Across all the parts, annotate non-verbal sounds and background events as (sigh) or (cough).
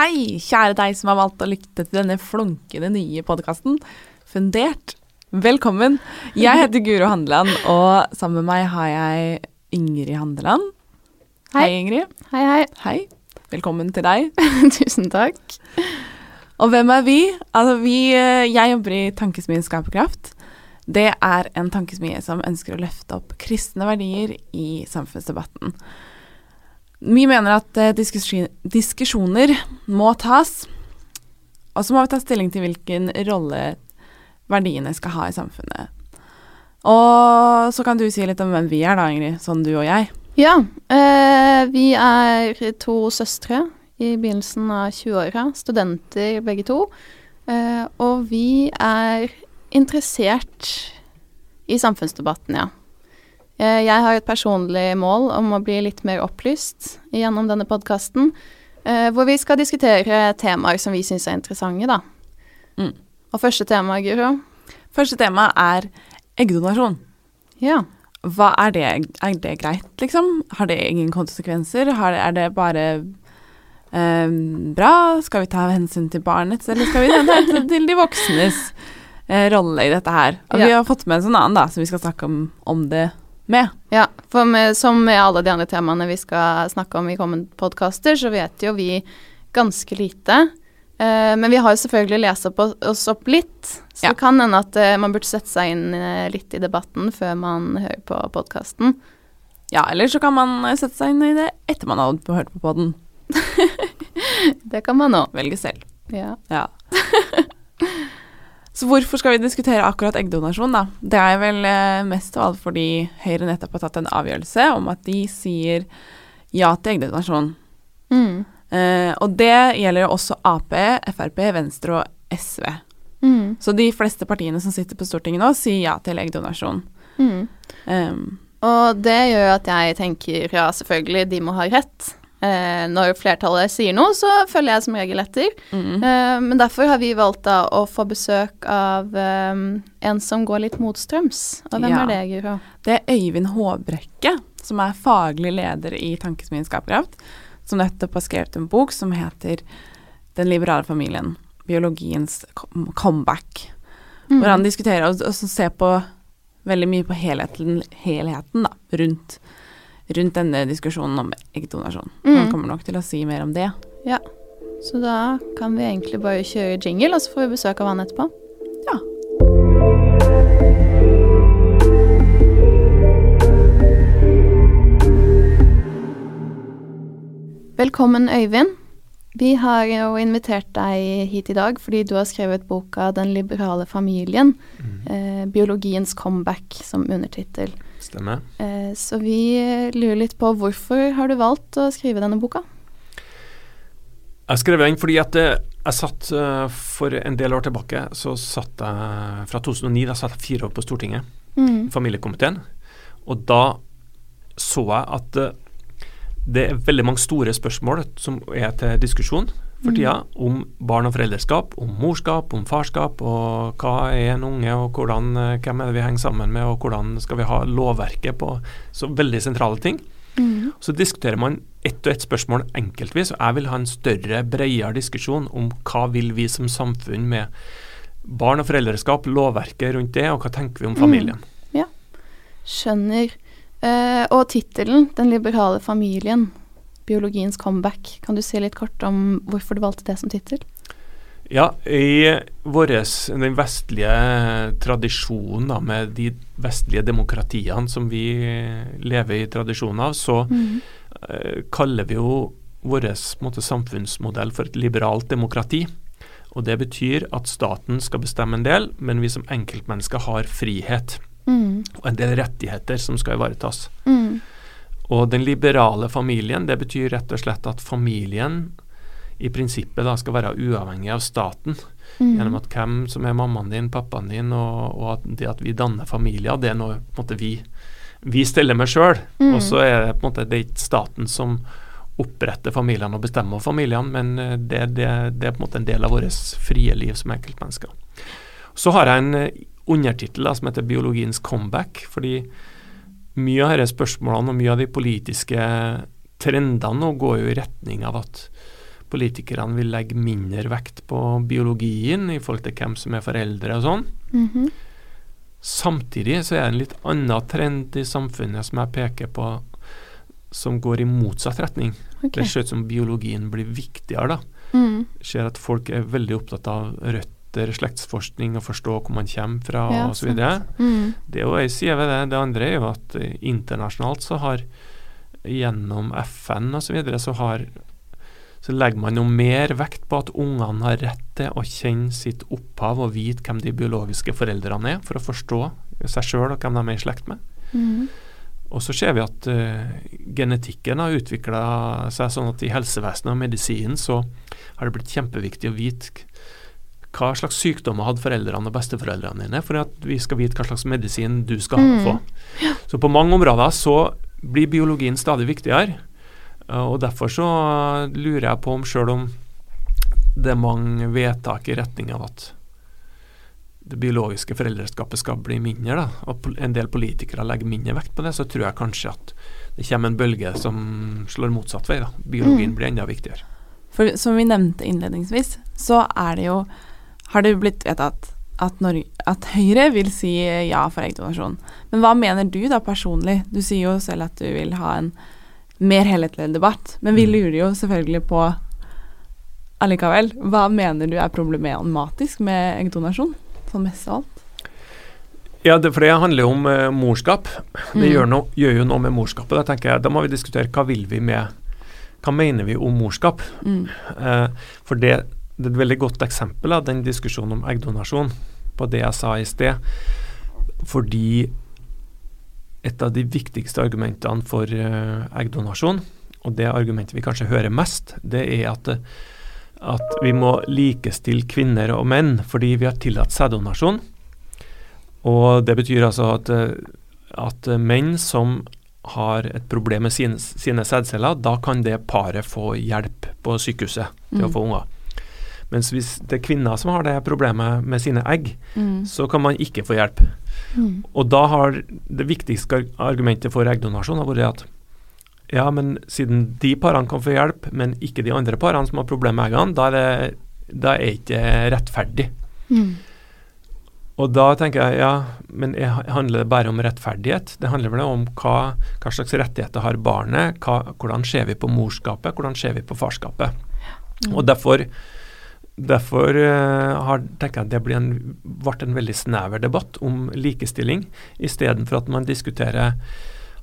Hei, kjære deg som har valgt å lytte til denne flunkende nye podkasten Fundert. Velkommen. Jeg heter Guro Handeland, og sammen med meg har jeg Ingrid Handeland. Hei, Hei. Ingrid. Hei, hei. Hei. Velkommen til deg. (laughs) Tusen takk. Og hvem er vi? Altså, vi eh, Jeg jobber i Tankesmien Skaperkraft. Det er en tankesmie som ønsker å løfte opp kristne verdier i samfunnsdebatten. Vi mener at eh, diskusjoner må tas, og så må vi ta stilling til hvilken rolle verdiene skal ha i samfunnet. Og så kan du si litt om hvem vi er da, Ingrid, sånn du og jeg. Ja, eh, vi er to søstre i begynnelsen av 20-åra, studenter begge to. Eh, og vi er interessert i samfunnsdebatten, ja. Eh, jeg har et personlig mål om å bli litt mer opplyst gjennom denne podkasten, eh, hvor vi skal diskutere temaer som vi syns er interessante, da. Mm. Og første tema, Guro? Første tema er eggdonasjon. Ja. Hva er det? Er det greit, liksom? Har det ingen konsekvenser? Har det, er det bare eh, bra? Skal vi ta hensyn til barnets, eller skal vi ta hensyn til de voksnes rolle i dette her? Og vi har fått med en sånn annen, da, som vi skal snakke om, om det med. Ja, for med, som med alle de andre temaene vi skal snakke om i kommende podkaster, så vet jo vi ganske lite. Uh, men vi har jo selvfølgelig lest opp, oss opp litt, så Ja. det kan hende at uh, man burde sette seg inn uh, litt i debatten før man hører på podkasten. Ja, eller så kan man sette seg inn i det etter man har hørt på podden. (laughs) Det kan man òg. Velge selv. Ja. Ja. (laughs) Så hvorfor skal vi diskutere akkurat eggdonasjon, da? Det er vel eh, mest av alt fordi Høyre nettopp har tatt en avgjørelse om at de sier ja til eggdonasjon. Mm. Eh, og det gjelder jo også Ap, Frp, Venstre og SV. Mm. Så de fleste partiene som sitter på Stortinget nå, sier ja til eggdonasjon. Mm. Um, Og det gjør jo at jeg tenker ja, selvfølgelig, de må ha rett. Eh, når flertallet sier noe, så følger jeg som regel etter. mm, Eh, men derfor har vi valgt da å få besøk av eh, en som går litt motstrøms. Og hvem Ja. er det, Guro? Det er Øyvind Håbrekke, som er faglig leder i Tankesmien Skaperkraft, som nettopp har skrevet en bok som heter Den liberale familien. Biologiens comeback. Mm. Hvor han diskuterer og, og ser på veldig mye på helheten, helheten da, rundt, rundt denne diskusjonen om eggdonasjon. Mm. Han kommer nok til å si mer om det. Ja. Så da kan vi egentlig bare kjøre jingle, og så får vi besøk av han etterpå. Ja. Velkommen, Øyvind. Vi har jo invitert deg hit i dag fordi du har skrevet boka 'Den liberale familien'. Eh, 'Biologiens comeback' som undertittel. Stemmer. Eh, så vi lurer litt på hvorfor har du valgt å skrive denne boka? Jeg skrev den fordi at eh, jeg satt eh, for en del år tilbake, så satt jeg fra 2009, da satt jeg fire år på Stortinget, Mm. familiekomiteen. Og da så jeg at eh, det er veldig mange store spørsmål som er til diskusjon for Mhm. tida, om barn og foreldreskap, om morskap, om farskap, og hva er en unge, og hvordan, eh, hvem er det vi henger sammen med, og hvordan skal vi ha lovverket på så veldig sentrale ting. Mm. Så diskuterer man ett og ett spørsmål enkeltvis, og jeg vil ha en større, bredere diskusjon om hva vil vi som samfunn med barn og foreldreskap, lovverket rundt det, og hva tenker vi om familien. Ja, Skjønner. Eh, og tittelen 'Den liberale familien', biologiens comeback. Kan du si litt kort om hvorfor du valgte det som tittel? Ja, i våres, den vestlige tradisjonen da, med de vestlige demokratiene som vi lever i tradisjonen av, så eh, kaller vi jo vår samfunnsmodell for et liberalt demokrati. Og Det betyr at staten skal bestemme en del, men vi som enkeltmennesker har frihet Mm. og en del rettigheter som skal ivaretas. Mm. Og den liberale familien, det betyr rett og slett at familien i prinsippet da skal være uavhengig av staten. Mm. Gjennom at hvem som er mammaen din, pappaen din, og, og at det at vi danner familier, det er noe måte vi, vi steller med sjøl. Mm. Og så er det på en måte det er ikke staten som oppretter familiene og bestemmer familiene, men eh, det, det, det er på en måte en del av vårt frie liv som enkeltmennesker. Så har jeg en eh, undertittel som heter 'Biologiens comeback', fordi mye av disse spørsmålene og mye av de politiske trendene nå går jo i retning av at politikerne vil legge mindre vekt på biologien i forhold til hvem som er foreldre og sånn. Mhm. Samtidig så er det en litt annen trend i samfunnet som jeg peker på, som går i motsatt retning. Okay. Det ser ut som biologien blir viktigere, da. Mm. Ser at folk er veldig opptatt av røtter, slektsforskning, og forstå hvor man kommer fra Ja, og Mm. Det er jo ei side ved det. Det andre er jo at eh, internasjonalt så har gjennom FN osv. Så, videre, så har så legger man jo mer vekt på at ungene har rett til å kjenne sitt opphav og vite hvem de biologiske foreldrene er, for å forstå seg sjøl og hvem de er i slekt med. Mm. Og så ser vi at uh, genetikken har utvikla seg sånn at i helsevesenet og medisinen så har det blitt kjempeviktig å vite hva slags sykdommer hadde foreldrene og besteforeldrene dine, for at vi skal vite hva slags medisin du skal Mm. få. Så på mange områder så blir biologien stadig viktigere, eh, og derfor så lurer jeg på om sjøl om det er mange vedtak i retning av at det biologiske foreldreskapet skal bli mindre, da, og en del politikere legger mindre vekt på det, så tror jeg kanskje at det kommer en bølge som slår motsatt vei. da. Biologien Mm. blir enda viktigere. For som vi nevnte innledningsvis, så er det jo Har det blitt vedtatt at, Norge, at Høyre vil si ja for eggdonasjon. Men hva mener du da personlig? Du sier jo selv at du vil ha en mer helhetlig debatt, men vi Mm. lurer jo selvfølgelig på allikevel. Hva mener du er problematisk med eggdonasjon? Sånn mest av alt. Ja, det, for det handler jo om eh, morskap. Det Mm. gjør, no, gjør jo noe med morskapet. Da tenker jeg, da må vi diskutere hva vil vi med Hva mener vi om morskap? Mm. Eh, for det, det er et veldig godt eksempel av den diskusjonen om eggdonasjon, på det jeg sa i sted. Fordi et av de viktigste argumentene for uh, eggdonasjon, og det argumentet vi kanskje hører mest, det er at, eh, at vi må likestille kvinner og menn fordi vi har tillatt sæddonasjon. Og det betyr altså at, eh, at menn som har et problem med sine, sine sædceller, da kan det paret få hjelp på sykehuset til å Mm. få unger. Mens hvis det er kvinner som har det problemet med sine egg, Mm. så kan man ikke få hjelp. Mm. Og da har det viktigste argumentet for eggdonasjon vært at ja, men siden de parene kan få hjelp, men ikke de andre parene som har problemer med eggene, da er det da er ikke rettferdig. Mm. Og da tenker jeg ja, men er- handler det bare om rettferdighet? Det handler vel om hva, hva slags rettigheter har barnet, hva, hvordan ser vi på morskapet, hvordan ser vi på farskapet. Mm. Og derfor, derfor uh, har, tenker jeg at det ble en, ble en veldig snever debatt om likestilling, istedenfor at man diskuterer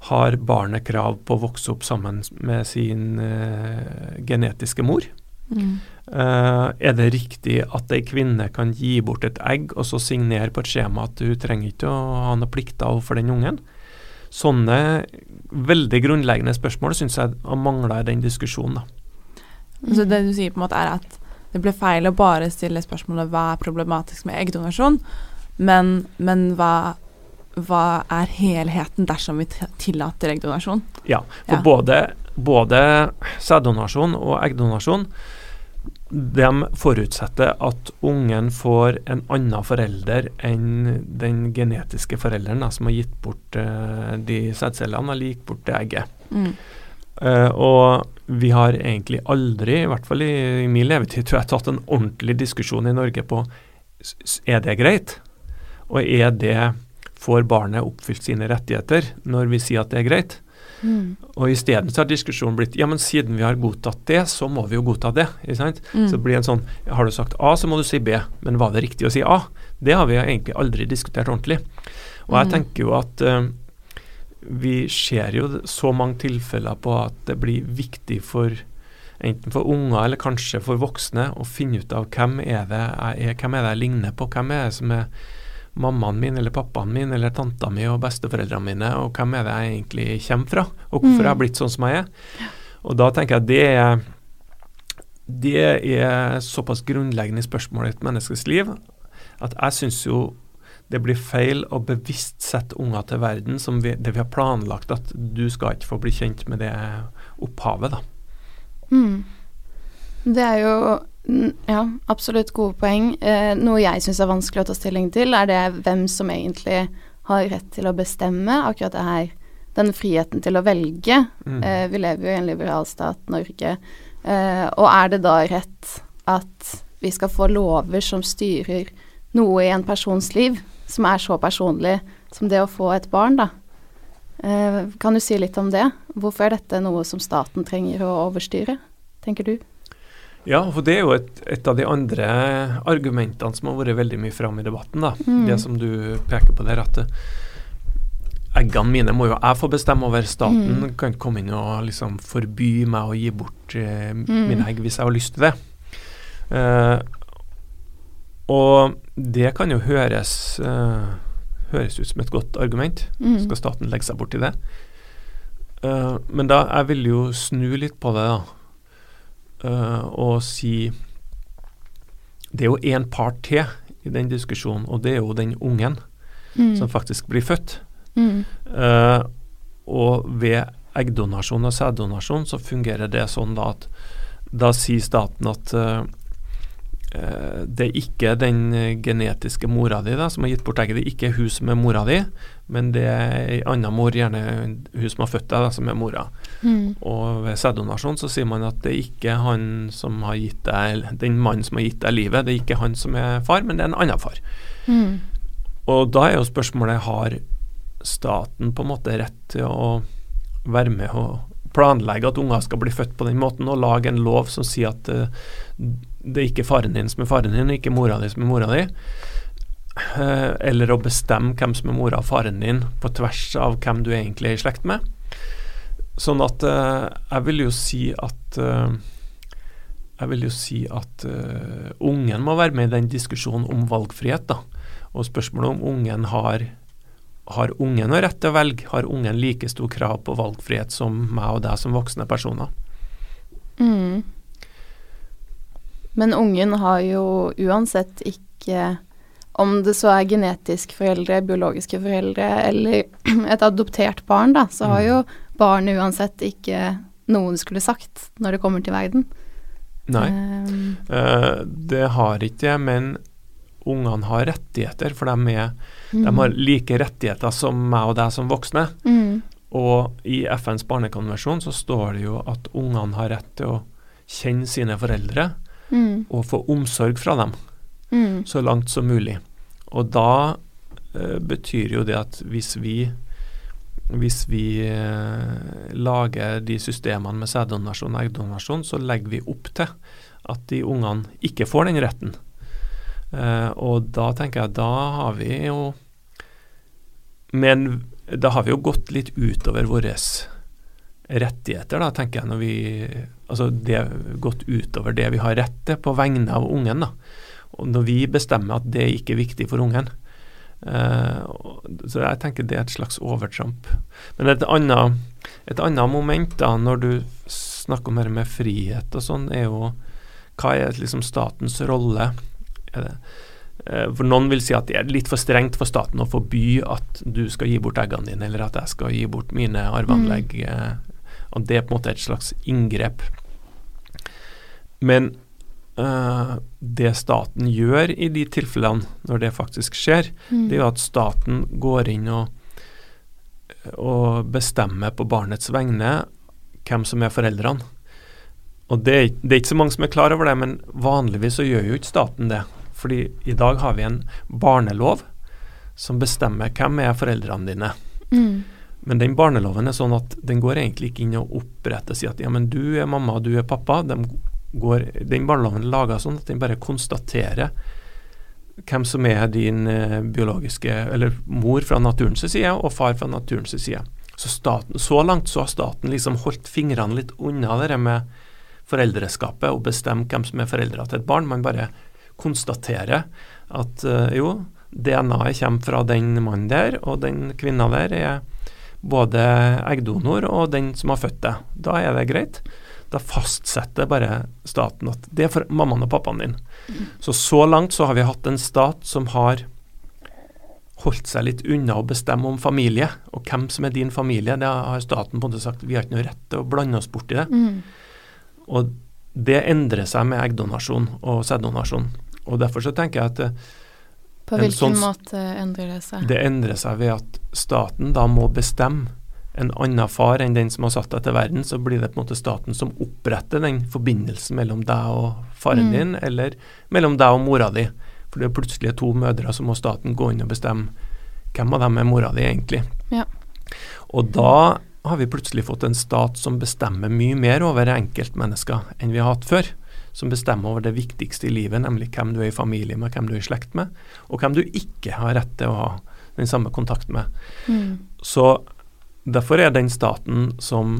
har barnet krav på å vokse opp sammen med sin uh, genetiske mor. Mm. Uh, er det riktig at ei kvinne kan gi bort et egg og så signere på et skjema at hun trenger ikke å ha noen plikter overfor den ungen? Sånne veldig grunnleggende spørsmål syns jeg mangla i den diskusjonen. da. Så det du sier på en måte er at det ble feil å bare stille spørsmålet hva er problematisk med eggdonasjon, men, men hva, hva er helheten dersom vi tillater eggdonasjon? Ja, for Ja. både, både sæddonasjon og eggdonasjon de forutsetter at ungen får en annen forelder enn den genetiske forelderen da, som har gitt bort uh, de sædcellene eller gikk bort det egget. Mm. Eh, og vi har egentlig aldri, i hvert fall i, i min levetid, tror jeg, tatt en ordentlig diskusjon i Norge på er det greit, og er det Får barnet oppfylt sine rettigheter når vi sier at det er greit? Mm. Og isteden så har diskusjonen blitt ja, men siden vi har godtatt det, så må vi jo godta det. ikke sant? Mm. Så det blir en sånn Har du sagt A, så må du si B. Men var det riktig å si A? Det har vi egentlig aldri diskutert ordentlig. Og jeg Mm. tenker jo at eh, vi ser jo så mange tilfeller på at det blir viktig for enten for unger eller kanskje for voksne å finne ut av hvem er det jeg er, hvem er det jeg ligner på, hvem er det som er mammaen min eller pappaen min eller tanta mi og besteforeldrene mine, og hvem er det jeg egentlig kommer fra, og hvorfor Mm. jeg har blitt sånn som jeg er. Og da tenker jeg at det er det er såpass grunnleggende spørsmålet i et menneskes liv at jeg syns jo det blir feil å bevisst sette unger til verden som vi, det vi har planlagt at du skal ikke få bli kjent med det opphavet, da. Mm. Det er jo ja, absolutt gode poeng. Eh, noe jeg syns er vanskelig å ta stilling til, er det hvem som egentlig har rett til å bestemme akkurat det her. Den friheten til å velge. Mm. Eh, vi lever jo i en liberal stat, Norge. Eh, og er det da rett at vi skal få lover som styrer noe i en persons liv, som er så personlig som det å få et barn, da? Eh, kan du si litt om det? Hvorfor er dette noe som staten trenger å overstyre, tenker du? Ja, for det er jo et, et, av de andre argumentene som har vært veldig mye fram i debatten. da. Mm. Det som du peker på der, at eggene mine må jo jeg få bestemme over. Staten mm. kan ikke komme inn og liksom forby meg å gi bort eh, mm. mine egg hvis jeg har lyst til det. Eh, og det kan jo høres, uh, høres ut som et godt argument. Mm. Skal staten legge seg bort i det? Uh, men da, jeg vil jo snu litt på det, da. og si Det er jo én part til i den diskusjonen, og det er jo den ungen mm. som faktisk blir født. Mm. og ved eggdonasjon og sæddonasjon så fungerer det sånn da at da sier staten at det er ikke den eh, genetiske mora di da, som har gitt bort egget. Det er ikke hun som er mora di, men det er ei anna mor, gjerne hun som har født deg, da, som er mora. Mm. Og ved sæddonasjon så sier man at det er ikke han som har gitt deg den mannen som har gitt deg livet, det er ikke han som er far, men det er en annen far. Mm. Og da er jo spørsmålet har staten på en måte rett til å være med og planlegge at unger skal bli født på den måten, og lage en lov som sier at uh, det er ikke faren din som er faren din, ikke mora di som er mora di. Uh, eller å bestemme hvem som er mora og faren din, på tvers av hvem du egentlig er i slekt med. Sånn at uh, jeg vil jo si at jeg vil jo si at ungen må være med i den diskusjonen om valgfrihet. da. Og spørsmålet om ungen har har ungen noe rett til å velge? Har ungen like stor krav på valgfrihet som meg og deg som voksne personer? Mm. Men ungen har jo uansett ikke Om det så er genetisk foreldre, biologiske foreldre eller (clears throat) et adoptert barn, da, så har mm. jo barnet uansett ikke noe du skulle sagt når det kommer til verden. Nei, um. uh, det har ikke jeg, men ungene har rettigheter, for de, er, mm. de, har like rettigheter som meg og deg som voksne. Mm. Og i FNs barnekonvensjon så står det jo at ungene har rett til å kjenne sine foreldre mm. og få omsorg fra dem mm. så langt som mulig. Og da eh, betyr jo det at hvis vi hvis vi eh, lager de systemene med sæddonasjon og eggdonasjon, så legger vi opp til at de ungene ikke får den retten. Eh, og da tenker jeg da har vi jo Men da har vi jo gått litt utover våre rettigheter, da, tenker jeg, når vi Altså det gått utover det vi har rett til på vegne av ungen, da. Og når vi bestemmer at det ikke er viktig for ungen. Uh, så jeg tenker det er et slags overtramp. Men et annet, et annet moment, da, når du snakker om det med frihet og sånn, er jo hva er liksom statens rolle Eh, for Noen vil si at det er litt for strengt for staten å forby at du skal gi bort eggene dine, eller at jeg skal gi bort mine arveanlegg. Mm. Og det er på en måte et slags inngrep. Men uh, det staten gjør i de tilfellene, når det faktisk skjer, mm. det er jo at staten går inn og, og bestemmer på barnets vegne hvem som er foreldrene. Og det, det, er ikke så mange som er klar over det, men vanligvis så gjør jo ikke staten det. Fordi i dag har vi en barnelov som bestemmer hvem er foreldrene dine. Mm. Men den barneloven er sånn at den går egentlig ikke inn og oppretter og sier at ja, men du er mamma, du er pappa. De går, den barneloven er laga sånn at den bare konstaterer hvem som er din uh, biologiske Eller mor fra naturens side og far fra naturens side. Så, staten, så langt så har staten liksom holdt fingrene litt unna det med foreldreskapet og bestemt hvem som er foreldre til et barn. Man bare konstaterer at uh, jo, DNA-et kommer fra den mannen der, og den kvinna der er både eggdonor og den som har født det. Da er det greit. Da fastsetter bare staten at det er for mammaen og pappaen din. Mm. Så så langt så har vi hatt en stat som har holdt seg litt unna å bestemme om familie, og hvem som er din familie. Det har staten på en måte sagt vi har ikke noe rett til å blande oss bort i det. Mm. Og det endrer seg med eggdonasjon og sæddonasjon. Og Derfor så tenker jeg at eh, På hvilken sånn, måte endrer det seg? Det endrer seg ved at staten da må bestemme en annen far enn den som har satt deg til verden, så blir det på en måte staten som oppretter den forbindelsen mellom deg og faren Mm. din, eller mellom deg og mora di. For det er plutselig to mødre, så må staten gå inn og bestemme hvem av dem er mora di egentlig. Ja. Og da har vi plutselig fått en stat som bestemmer mye mer over enkeltmennesker enn vi har hatt før. Som bestemmer over det viktigste i livet, nemlig hvem du er i familie med, hvem du er i slekt med, og hvem du ikke har rett til å ha den samme kontakt med. Mm. Så derfor er den staten som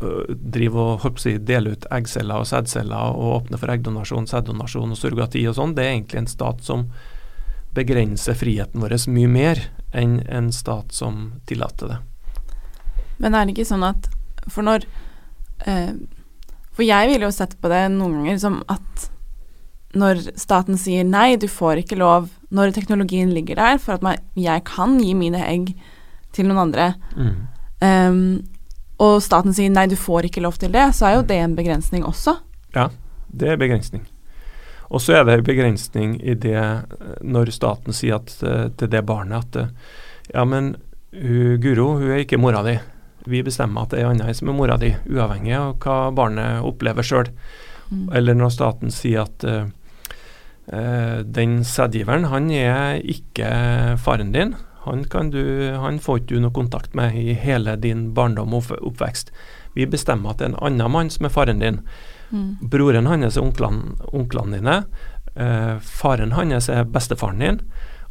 øh, driver og på å si, deler ut eggceller og sædceller og åpner for eggdonasjon, sæddonasjon og surrogati og sånn, det er egentlig en stat som begrenser friheten vår mye mer enn en stat som tillater det. Men er det ikke sånn at For når eh, For jeg ville jo sett på det noen ganger som at når staten sier nei, du får ikke lov Når teknologien ligger der for at man, jeg kan gi mine egg til noen andre, ehm, og staten sier nei, du får ikke lov til det, så er jo det en begrensning også. Ja, Det er begrensning. Og så er det en begrensning i det eh, når staten sier at, eh, til det barnet at eh, ja, men hun, Guro hun er ikke mora di. Vi bestemmer at det er annerledes som er mora di, uavhengig av hva barnet opplever sjøl. Mm. Eller når staten sier at uh, den sædgiveren, han er ikke faren din. Han, kan du, han får ikke du noe kontakt med i hele din barndom og oppvekst. Vi bestemmer at det er en annen mann som er faren din. Mm. Broren hans er onklene, onklene dine. Uh, faren hans er bestefaren din.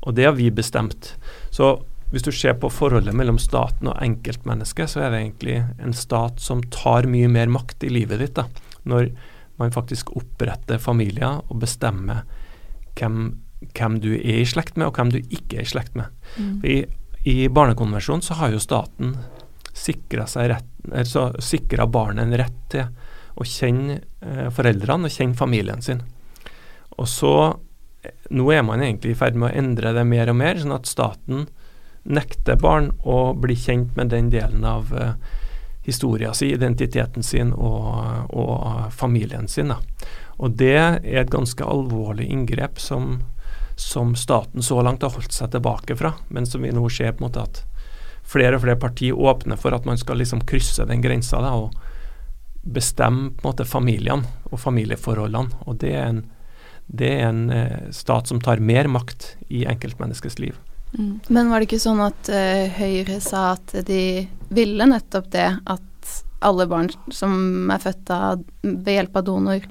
Og det har vi bestemt. Så hvis du ser på forholdet mellom staten og enkeltmennesket, så er det egentlig en stat som tar mye mer makt i livet ditt. da. Når man faktisk oppretter familier og bestemmer hvem, hvem du er i slekt med, og hvem du ikke er i slekt med. Mm. I, I barnekonvensjonen så har jo staten sikra altså barnet en rett til å kjenne eh, foreldrene og kjenne familien sin. Og så eh, Nå er man egentlig i ferd med å endre det mer og mer, sånn at staten nekter barn å bli kjent med den delen av eh, historia si, identiteten sin og, og familien sin. Da. Og det er et ganske alvorlig inngrep som, som staten så langt har holdt seg tilbake fra, men som vi nå ser på en måte at flere og flere partier åpner for at man skal liksom krysse den grensa da, og bestemme på en måte familiene og familieforholdene. Og det er en, det er en eh, stat som tar mer makt i enkeltmenneskets liv. Mm. Men var det ikke sånn at uh, Høyre sa at de ville nettopp det, at alle barn som er født av, ved hjelp av donor,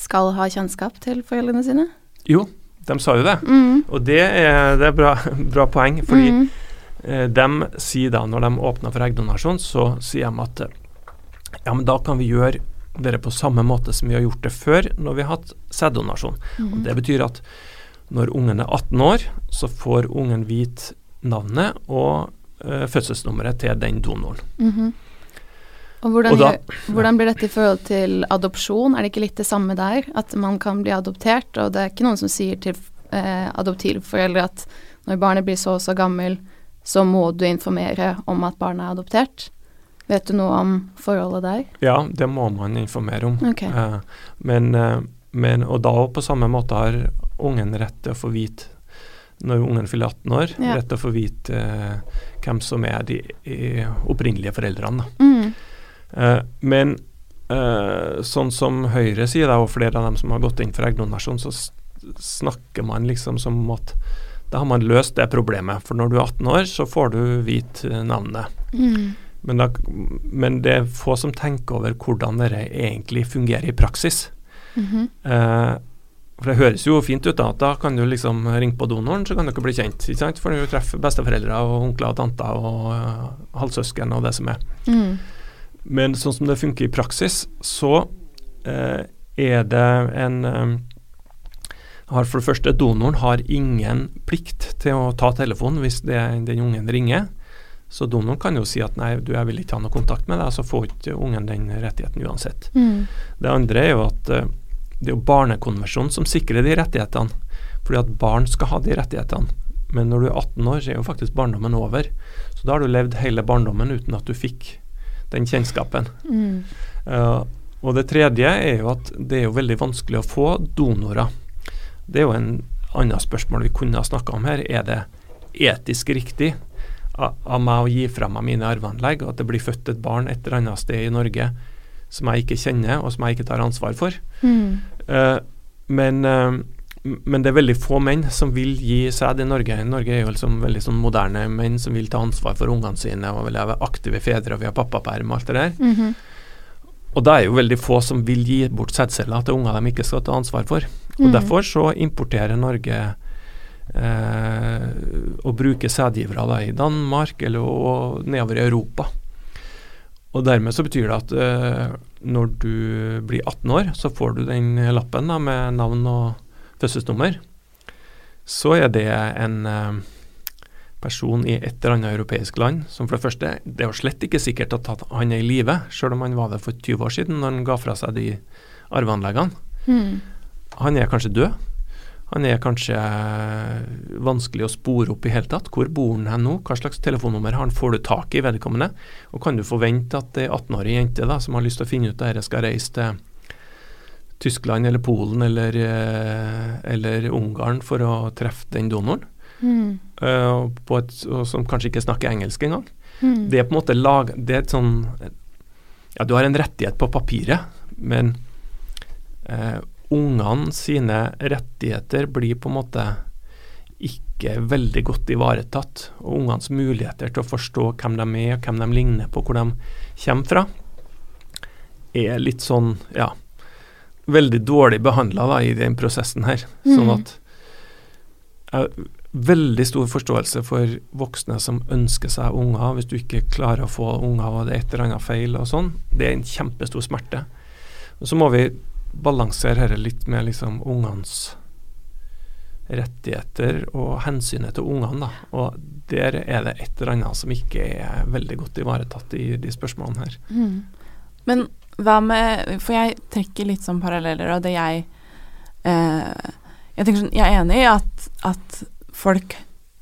skal ha kjennskap til foreldrene sine? Jo, de sa jo det. Mm. Og det er, det er bra, bra poeng, fordi mm. eh, de sier da, når de åpner for eggdonasjon, så sier de at eh, ja, men da kan vi gjøre dere på samme måte som vi har gjort det før når vi har hatt sæddonasjon. Og Mm. Det betyr at når ungen er 18 år, så får ungen vite navnet og eh, fødselsnummeret til den donoren. Mhm. Og hvordan, Og da- hvordan blir dette i forhold til adopsjon? Er det ikke litt det samme der? At man kan bli adoptert, og det er ikke noen som sier til eh, adoptivforeldre at når barnet blir så og så gammel, så må du informere om at barnet er adoptert. Vet du noe om forholdet der? Ja, det må man informere om. Okay. Eh, men, eh, men, og da på samme måte har ungen rett til å få vite når ungen fyller 18 år, Ja. rett til å få vite eh, hvem som er de de opprinnelige foreldrene. Mm. Eh, men eh, sånn som Høyre sier, da, og flere av dem som har gått inn for eggdonasjon, så snakker man liksom som om at da har man løst det problemet. For når du er 18 år, så får du vite eh, navnet. Mm. Men, da, men det er få som tenker over hvordan det egentlig fungerer i praksis. Mhm. Eh, for Det høres jo fint ut, da. Da kan du liksom ringe på donoren, så kan dere bli kjent. ikke sant? For du treffer besteforeldre og onkler og tanter og uh, halvsøsken og det som er. Mm. Men sånn som det funker i praksis, så uh, er det en eh, har For det første, donoren har ingen plikt til å ta telefonen hvis det, den ungen ringer. Så donoren kan jo si at nei, du, jeg vil ikke ha noe kontakt med deg, så får ikke ungen den rettigheten uansett. Mm. Det andre er jo at eh, det er jo Barnekonvensjonen som sikrer de rettighetene. Fordi at barn skal ha de rettighetene. Men når du er 18 år, så er jo faktisk barndommen over. Så da har du levd hele barndommen uten at du fikk den kjennskapen. Mm. Uh, og det tredje er jo at det er jo veldig vanskelig å få donorer. Det er jo en annet spørsmål vi kunne ha snakka om her. Er det etisk riktig av, meg å gi fra meg mine arveanlegg, og at det blir født et barn et eller annet sted i Norge som jeg ikke kjenner, og som jeg ikke tar ansvar for. Mm. Uh, men, uh, men det er veldig få menn som vil gi sæd i Norge. Norge er jo liksom veldig sånn moderne menn som vil ta ansvar for ungene sine og vil være aktive fedre, og vi har pappaperm og alt det der. Mhm. Og da er jo veldig få som vil gi bort sædceller til unger de ikke skal ta ansvar for. Og mm. derfor så importerer Norge eh, og bruker sædgivere i Danmark eller og nedover i Europa. Og dermed så betyr det at uh, når du blir 18 år, så får du den lappen da med navn og fødselsnummer. Så er det en uh, person i et eller annet europeisk land som for det første Det er jo slett ikke sikkert at han er i live, sjøl om han var det for 20 år siden når han ga fra seg de arveanleggene. Mm. Han er kanskje død. Han er kanskje eh, vanskelig å spore opp i hele tatt. Hvor bor han hen nå? Hva slags telefonnummer har han? Får du tak i vedkommende? Og kan du forvente at ei 18-årig jente da, som har lyst til å finne ut dette, skal reise til Tyskland eller Polen eller, eh, eller Ungarn for å treffe den donoren? Mm. Uh, på et, som kanskje ikke snakker engelsk engang? Mm. Det er på en måte lag, det er et sånn Ja, du har en rettighet på papiret, men eh, ungene sine rettigheter blir på en måte ikke veldig godt ivaretatt. Og ungenes muligheter til å forstå hvem de er, hvem de ligner på, hvor de kommer fra, er litt sånn, ja Veldig dårlig behandla i den prosessen her. Sånn Mhm. at jeg veldig stor forståelse for voksne som ønsker seg unger. Hvis du ikke klarer å få unger og det er et eller annet feil og sånn, det er en kjempestor smerte. Og så må vi balansere dette litt med liksom ungenes rettigheter og hensynet til ungene. da. Og der er det et eller annet som ikke er veldig godt ivaretatt i de spørsmålene her. Mm. Men hva med For jeg trekker litt sånn paralleller, og det jeg eh, Jeg tenker sånn, jeg er enig i at, at folk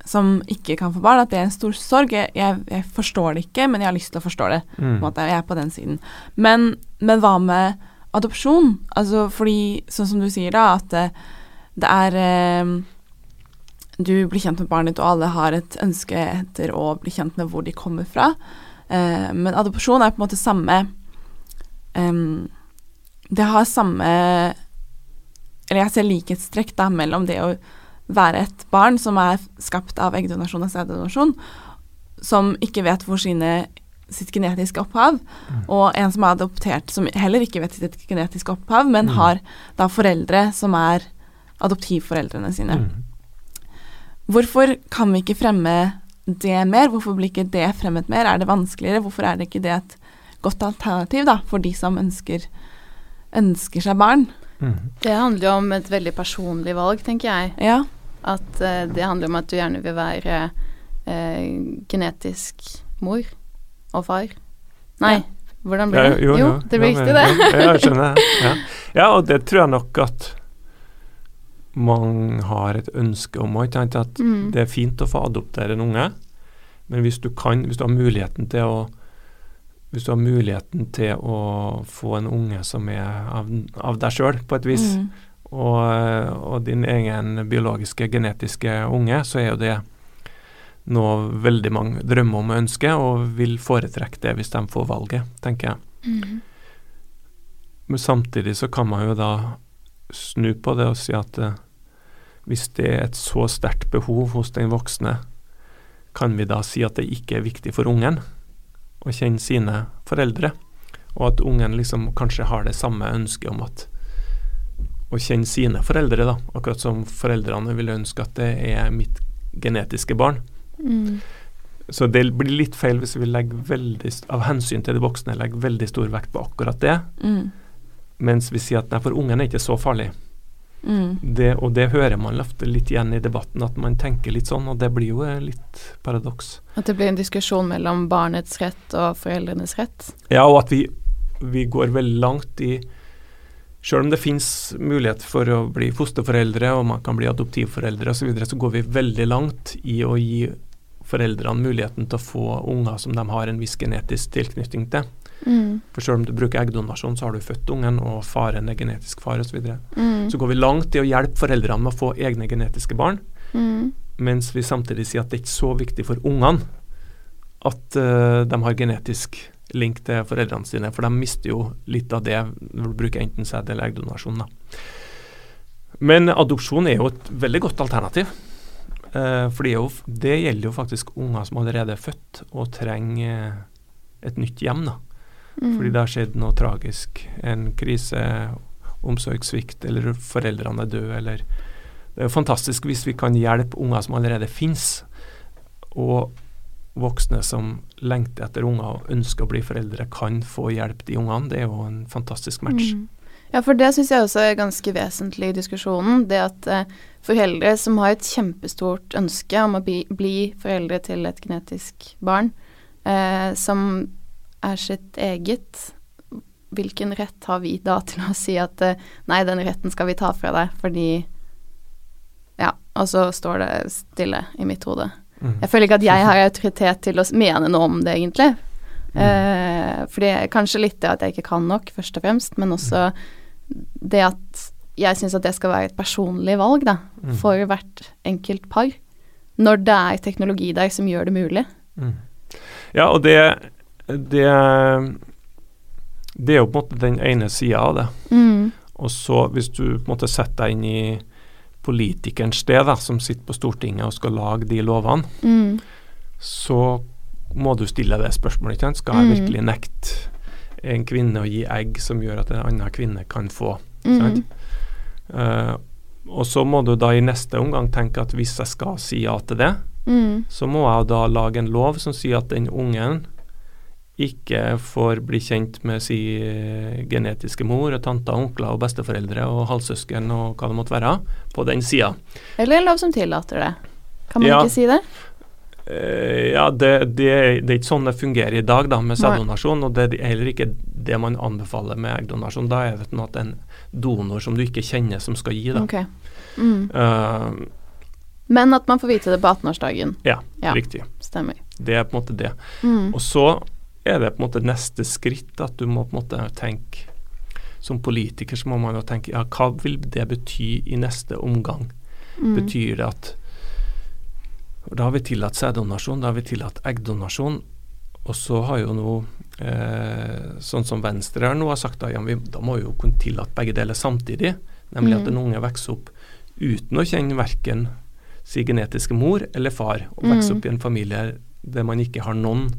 som ikke kan få barn, at det er en stor sorg. Jeg, jeg, forstår det ikke, men jeg har lyst til å forstå det. måte, Jeg er på den siden. Men, men hva med adopsjon? Altså fordi, sånn som du sier da, at det, det er eh, Du blir kjent med barnet ditt, og alle har et ønske etter å bli kjent med hvor de kommer fra. Eh, men adopsjon er på en måte samme em, Det har samme Eller jeg ser likhetstrekk da mellom det å være et barn som er skapt av eggdonasjon og sæddonasjon, som ikke vet hvor sine sitt genetiske opphav, og en som er adoptert som heller ikke vet sitt genetiske opphav, men Mm. har da foreldre som er adoptivforeldrene sine. Mm. Hvorfor kan vi ikke fremme det mer? Hvorfor blir ikke det fremmet mer? Er det vanskeligere? Hvorfor er det ikke det et godt alternativ da, for de som ønsker, ønsker seg barn? Mm. Det handler jo om et veldig personlig valg, tenker jeg. Ja. At uh, det handler om at du gjerne vil være uh, genetisk mor og far. Nei, Ja. hvordan blir det? Ja, jo, det blir riktig, det. (laughs) Ja, jeg skjønner. Ja. ja, og det tror jeg nok at mange har et ønske om òg. At Mm. det er fint å få adoptere en unge, men hvis du kan, hvis du har muligheten til å hvis du har muligheten til å få en unge som er av, av deg sjøl, på et vis, Mm. og, og din egen biologiske, genetiske unge, så er jo det noe veldig mange drømmer om og ønsker, og vil foretrekke det hvis de får valget, tenker jeg. Mm. Men samtidig så kan man jo da snu på det og si at eh, hvis det er et så sterkt behov hos den voksne, kan vi da si at det ikke er viktig for ungen å kjenne sine foreldre, og at ungen liksom kanskje har det samme ønsket om at å kjenne sine foreldre, da, akkurat som foreldrene vil ønske at det er mitt genetiske barn. Mm. Så det blir litt feil hvis vi legger veldig, av hensyn til de voksne legger veldig stor vekt på akkurat det, Mm. mens vi sier at nei, for ungen er ikke så farlig. Mm. Det, og det hører man ofte litt igjen i debatten, at man tenker litt sånn, og det blir jo eh, litt paradoks. At det blir en diskusjon mellom barnets rett og foreldrenes rett. Ja, og at vi, vi går veldig langt i Selv om det finnes mulighet for å bli fosterforeldre, og man kan bli adoptivforeldre osv., så, videre, så går vi veldig langt i å gi foreldrene muligheten til å få unger som de har en viss genetisk tilknytning til. Mm. For selv om du bruker eggdonasjon, så har du født ungen, og faren er genetisk far osv. Så, videre. Mm. så går vi langt i å hjelpe foreldrene med å få egne genetiske barn, Mm. mens vi samtidig sier at det er ikke så viktig for ungene at uh, de har genetisk link til foreldrene sine, for de mister jo litt av det når du bruker enten sæd eller eggdonasjon. da. Men adopsjon er jo et veldig godt alternativ. Uh, for det, jo, det, gjelder jo faktisk unger som allerede er født og trenger et nytt hjem. da. Mm. Fordi det har skjedd noe tragisk. En krise, omsorgssvikt, eller foreldrene er døde, eller Det er jo fantastisk hvis vi kan hjelpe unger som allerede finnes, og voksne som lengter etter unger og ønsker å bli foreldre, kan få hjelp de ungene. Det er jo en fantastisk match. Mm. Ja, for det syns jeg også er ganske vesentlig i diskusjonen. Det at eh, foreldre som har et kjempestort ønske om å bli, bli foreldre til et genetisk barn, eh, som er sitt eget, hvilken rett har vi da til å si at eh, nei, den retten skal vi ta fra deg fordi Ja, og så står det stille i mitt hode. Mm. Jeg føler ikke at jeg har autoritet til å mene noe om det, egentlig. Mm. Eh, fordi kanskje litt det at jeg ikke kan nok, først og fremst, men også det at jeg syns at det skal være et personlig valg, da, mm. for hvert enkelt par. Når det er teknologi der som gjør det mulig. Mm. Ja, og det, det Det er jo på en måte den ene sida av det. Mm. Og så, hvis du på en måte setter deg inn i politikerens sted, da, som sitter på Stortinget og skal lage de lovene, mm. så må du stille det spørsmålet. Ikke? Skal jeg mm. virkelig nekte en kvinne å gi egg som gjør at en annen kvinne kan få? Mm. Uh, og så må du da i neste omgang tenke at hvis jeg skal si ja til det, mm. så må jeg da lage en lov som sier at den ungen ikke får bli kjent med si eh, genetiske mor og tanter, onkler og besteforeldre og halvsøsken og hva det måtte være, på den sida. Eller en lov som tillater det. Kan man ja. ikke si det? Uh, ja, det, det, det, er ikke sånn det fungerer i dag da, med sæddonasjon, og det er heller ikke det man anbefaler med eggdonasjon. Da er det at en donor som du ikke kjenner, som skal gi. da. Okay. Mm. Uh, Men at man får vite det på 18-årsdagen. Ja, ja, riktig. Stemmer. Det er på en måte det. Mm. Og så er det på en måte neste skritt at du må på en måte tenke Som politiker så må man jo tenke ja, hva vil det bety i neste omgang? Mm. Betyr det at Da har vi tillatt sæddonasjon, da har vi tillatt eggdonasjon. Og så har jo nå, eh, sånn som Venstre her nå har sagt, da, ja, vi, da må vi jo kunne tillate begge deler samtidig. Nemlig mm. at en unge vokser opp uten å kjenne verken sin genetiske mor eller far, og vokser mm. opp i en familie der man ikke har noen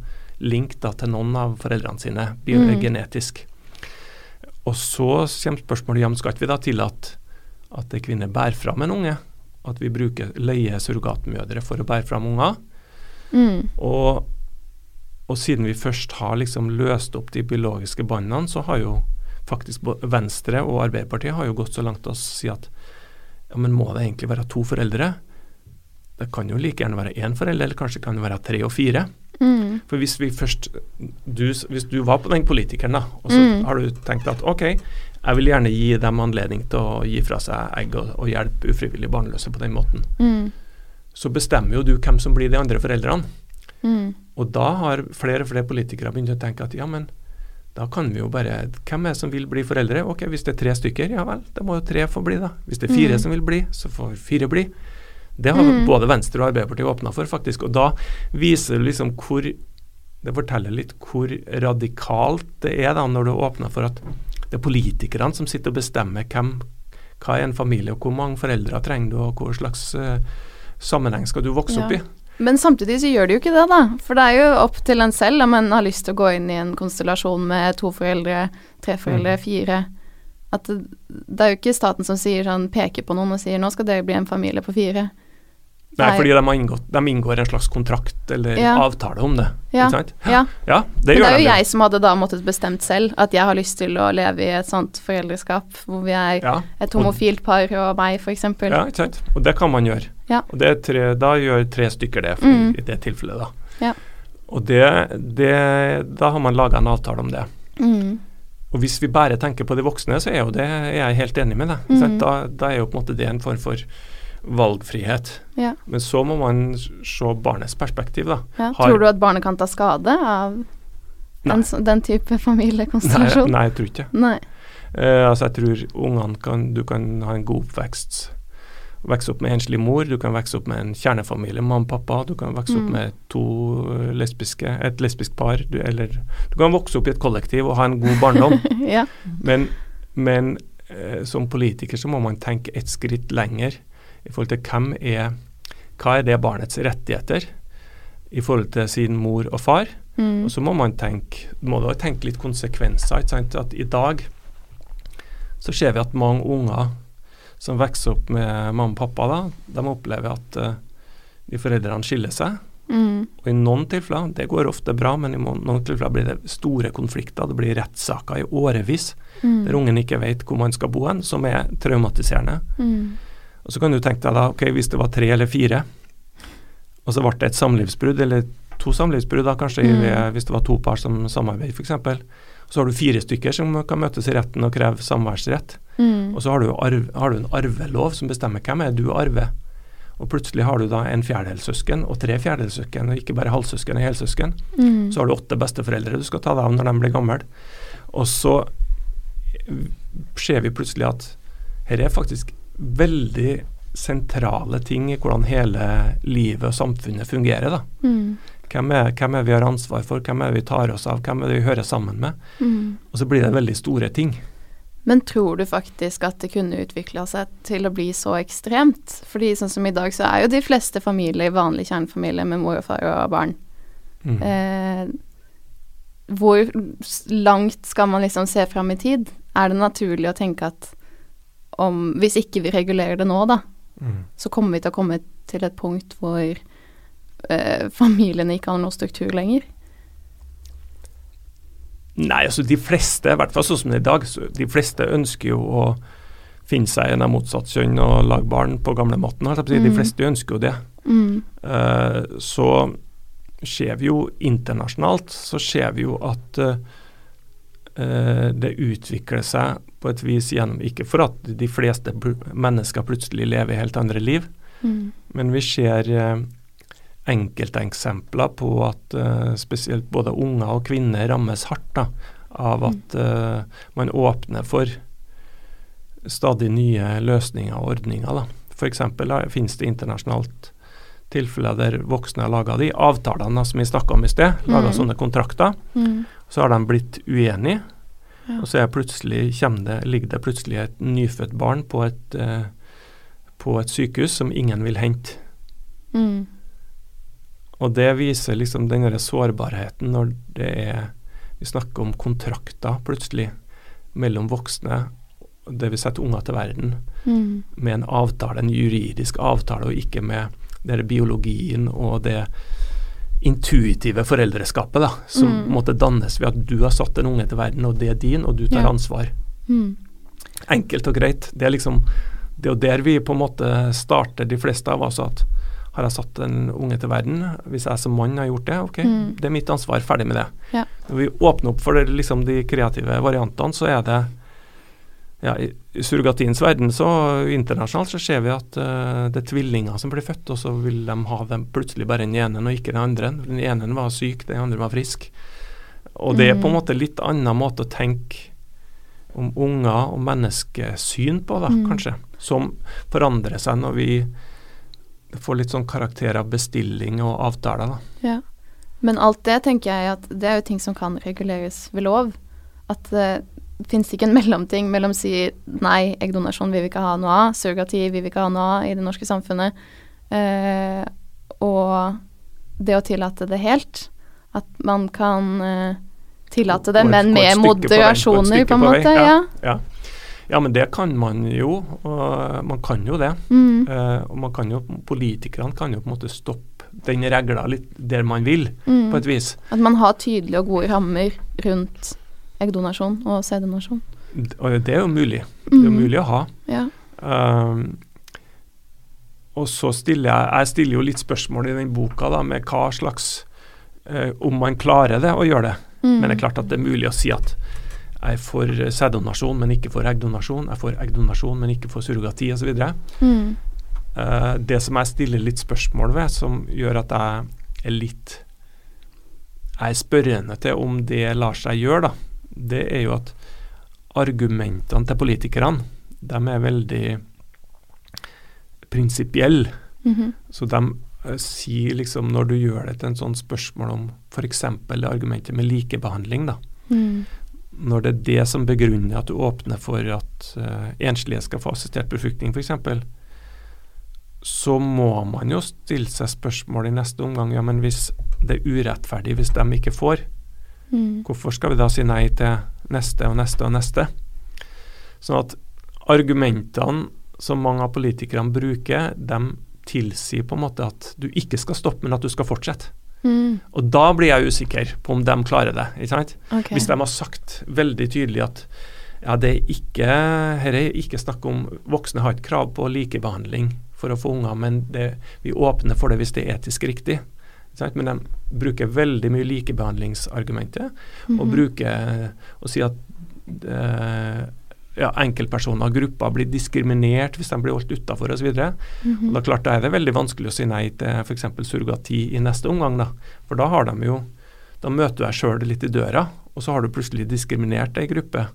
link da, til noen av foreldrene sine mm. genetisk. Og så kommer spørsmålet om skal ikke vi da tillate at ei kvinne bærer fram en unge? At vi bruker leie surrogatmødre for å bære fram unger? Mm. Og, og, siden vi først har liksom løst opp de biologiske båndene, så har jo faktisk Venstre og Arbeiderpartiet har jo gått så langt å si at ja, men må det egentlig være to foreldre? Det kan jo like gjerne være én forelder, eller kanskje kan det være tre og fire. Mm. For hvis vi først du, Hvis du var på den politikeren, da, og så mm. har du tenkt at ok, jeg vil gjerne gi dem anledning til å gi fra seg egg og, og hjelpe ufrivillig barnløse på den måten, mm. så bestemmer jo du hvem som blir de andre foreldrene. Mm. Og da har flere og flere politikere begynt å tenke at ja, men da kan vi jo bare Hvem er det som vil bli foreldre? Ok, hvis det er tre stykker, ja vel, da må jo tre få bli, da. Hvis det er fire mm. som vil bli, så får fire bli. Det har mm. både Venstre og Arbeiderpartiet åpna for, faktisk. Og da viser det liksom hvor Det forteller litt hvor radikalt det er da når du åpner for at det er politikerne som sitter og bestemmer hvem, hva er en familie, og hvor mange foreldre trenger du, og hva slags uh, sammenheng skal du vokse ja. opp i. Men samtidig så gjør de jo ikke det, da. For det er jo opp til en selv om en har lyst til å gå inn i en konstellasjon med to foreldre, tre foreldre, mm. fire. At det, det, er jo ikke staten som sier sånn, peker på noen og sier nå skal dere bli en familie på fire. Nei, Nei. fordi de, inngått, de, inngår en slags kontrakt eller ja. avtale om det. Ja. Ja. ja det det er jo jeg som hadde da måttet bestemt selv at jeg har lyst til å leve i et sånt foreldreskap hvor vi er ja. et homofilt par og meg, f.eks. Ja, ikke sant. Og det kan man gjøre. Ja. Og tre, da gjør tre stykker det, for, mm. i det tilfellet, da. Ja. Og det, det, da har man laga en avtale om det. Mm. Og hvis vi bare tenker på de voksne, så er jo det er jeg helt enig med deg. Mm. Da, da, er jo på en måte det en form for valgfrihet. Ja. Men så må man se barnets perspektiv, da. Ja. Har, tror du at barnet kan ta skade av den, den, type familiekonstellasjon? Nei, nei, jeg tror ikke det. Uh, altså, jeg tror ungene kan Du kan ha en god oppvekst, vokse opp med enslig mor, du kan vokse opp med en kjernefamilie, mamma og pappa, du kan vokse opp Mm. med to lesbiske, et lesbisk par, du, eller du kan vokse opp i et kollektiv og ha en god barndom. (laughs) ja. Men, men uh, som politiker så må man tenke et skritt lenger i forhold til hvem er hva er det barnets rettigheter i forhold til sin mor og far. Mm. Og så må man tenke, må da tenke litt konsekvenser. At I dag så ser vi at mange unger som vokser opp med mamma og pappa, da, de opplever at uh, de foreldrene skiller seg. Mm. Og i noen tilfeller, det går ofte bra, men i noen tilfeller blir det store konflikter. Det blir rettssaker i årevis Mm. der ungen ikke vet hvor man skal bo hen, som er traumatiserende. Mm. Og så kan du tenke deg da, ok, hvis det var tre eller fire, og så ble det et samlivsbrudd, eller to samlivsbrudd da, kanskje, Mm. hvis det var to par som samarbeider f.eks. Så har du fire stykker som kan møtes i retten og kreve samværsrett. Mm. Og så har du, arv, har du en arvelov som bestemmer hvem er du arver. Og plutselig har du da en fjerdedelssøsken og tre fjerdedelssøsken, og ikke bare halvsøsken og helsøsken. Mm. Så har du åtte besteforeldre du skal ta deg av når de blir gamle. Og så ser vi plutselig at her er faktisk veldig sentrale ting i hvordan hele livet og samfunnet fungerer. da. Mm. Hvem er, hvem er vi har ansvar for, hvem er vi tar oss av, hvem er vi hører sammen med? Mm. Og så blir det veldig store ting. Men tror du faktisk at det kunne utvikla seg til å bli så ekstremt? Fordi sånn som i dag, så er jo de fleste familier vanlig kjernefamilie med mor og far og barn. Mm. Eh, hvor langt skal man liksom se fram i tid? Er det naturlig å tenke at om Hvis ikke vi regulerer det nå, da, Mm. så kommer vi til å komme til et punkt hvor eh, familiene ikke har noe struktur lenger? Nei, altså de fleste, i hvert fall sånn som det er i dag, de fleste ønsker jo å finne seg en av motsatt kjønn og lage barn på si. De Mm. fleste ønsker jo det. Mm. Uh, så ser vi jo internasjonalt så ser vi jo at eh, det utvikler seg på et vis gjennom Ikke for at de fleste mennesker plutselig lever helt andre liv, Mm. men vi ser eh, enkelteksempler på at eh, spesielt både unger og kvinner rammes hardt da, av at mm. man åpner for stadig nye løsninger og ordninger. For eksempel da, finnes det internasjonalt tilfeller der voksne har laga de avtalene som vi snakka om i sted, laga Mm. sånne kontrakter. Mm. Så har de blitt uenige, Ja. og så er det, ligger det plutselig et nyfødt barn på et, eh, på et sykehus som ingen vil hente. Mm. Og det viser liksom den der sårbarheten når det er Vi snakker om kontrakter plutselig mellom voksne, det vil sette unger til verden, Mm. med en avtale, en juridisk avtale, og ikke med den biologien og det intuitive foreldreskapet da, som Mm. måtte dannes ved at du har satt en unge til verden, og det er din, og du tar Ja. ansvar. Mm. Enkelt og greit. Det er liksom det er jo der vi på en måte starter, de fleste av oss, at har jeg satt en unge til verden, hvis jeg som mann har gjort det, ok, Mm. det er mitt ansvar, ferdig med det. Ja. Når vi åpner opp for det, liksom de kreative variantene, så er det ja, I surrogatiens verden, så internasjonalt, så ser vi at uh, det er tvillinger som blir født, og så vil de ha dem plutselig bare den ene og ikke den andre. Den ene var syk, den andre var frisk. Og det er på en Mm. måte litt annen måte å tenke om unger og menneskesyn på, da, Mm. kanskje, som forandrer seg når vi får litt sånn karakter av bestilling og avtaler. da. Ja. Men alt det tenker jeg at det er jo ting som kan reguleres ved lov. At det fins ikke en mellomting mellom å si nei, eggdonasjon vil vi ikke ha noe av, surrogati vil vi ikke ha noe av i det norske samfunnet, eh, og det å tillate det helt. At man kan eh, tillate det, men med moderasjoner, på en måte. ja. Ja. Ja. ja, men det kan man jo. Og man kan jo det. Mm. Eh, og man kan jo, Politikerne kan jo på en måte stoppe den regla litt der man vil, Mm. på et vis. At man har tydelige og gode rammer rundt eggdonasjon og sæddonasjon. Det er jo mulig. Det er jo Mm. mulig å ha. Ja. Um, og så stiller jeg Jeg stiller jo litt spørsmål i den boka da, med hva slags uh, Om man klarer det å gjøre det. Mm. Men det er klart at det er mulig å si at jeg er for sæddonasjon, men ikke for eggdonasjon. Jeg er for eggdonasjon, men ikke for surrogati osv. Mm. Uh, det som jeg stiller litt spørsmål ved, som gjør at jeg er litt Jeg er spørrende til om det lar seg gjøre, da, det er jo at argumentene til politikerne, de er veldig prinsipielle. Mm -hmm. Så de eh, sier liksom når du gjør det til en sånn spørsmål om f.eks. argumentet med likebehandling, da. Mm. Når det er det som begrunner at du åpner for at uh, enslige skal få assistert befruktning f.eks., så må man jo stille seg spørsmål i neste omgang. Ja, men hvis det er urettferdig hvis de ikke får, Mm. hvorfor skal vi da si nei til neste og neste og neste? Sånn at argumentene som mange av politikerne bruker, de tilsier på en måte at du ikke skal stoppe, men at du skal fortsette. Mm. Og da blir jeg usikker på om de klarer det. ikke sant? Okay. Hvis de har sagt veldig tydelig at ja, det er ikke, her er ikke snakk om Voksne har ikke krav på likebehandling for å få unger, men det, vi åpner for det hvis det er etisk riktig. Men de bruker veldig mye likebehandlingsargumentet, og Mhm. bruker å si at eh, ja, enkeltpersoner og grupper blir diskriminert hvis de blir holdt utafor osv. Mhm. Og da klart da er det veldig vanskelig å si nei til f.eks. surrogati i neste omgang, da. For da har de jo Da møter du deg sjøl litt i døra, og så har du plutselig diskriminert ei gruppe.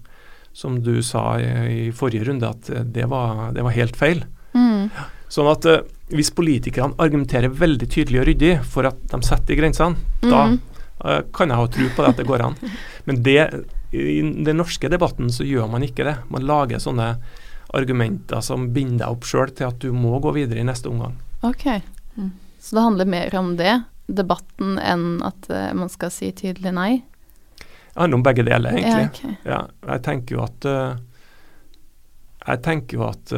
Som du sa i, i forrige runde, at eh, det var, det var helt feil. Mm. Sånn at eh, hvis politikerne argumenterer veldig tydelig og ryddig for at de setter de grensene, da Mm. eh, kan jeg ha tro på det at det går an. (laughs) Men det, i den norske debatten så gjør man ikke det. Man lager sånne argumenter som binder deg opp sjøl til at du må gå videre i neste omgang. Ok. Mm. Så det handler mer om det, debatten, enn at uh, man skal si tydelig nei? Det handler om begge deler, egentlig. Ja, okay. Ja, jeg tenker jo at uh, Jeg tenker jo at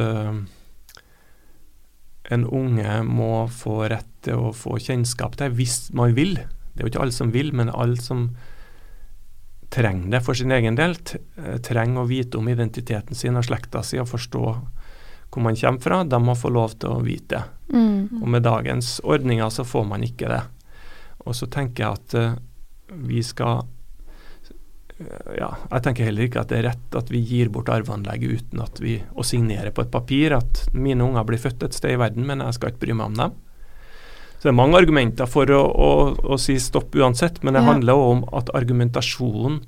en unge må få rett til å få kjennskap til hvis man vil. Det er jo ikke alle som vil, men alle som trenger det for sin egen del. eh, Trenger å vite om identiteten sin og slekta si og forstå hvor man kommer fra. De må få lov til å vite det. Mm. Og med dagens ordninger så får man ikke det. Og så tenker jeg at eh, vi skal ja, jeg tenker heller ikke at det er rett at vi gir bort arveanlegget uten at vi å signere på et papir at mine unger blir født et sted i verden, men jeg skal ikke bry meg om dem. Så det er mange argumenter for å, å, å si stopp uansett, men det Ja. handler også om at argumentasjonen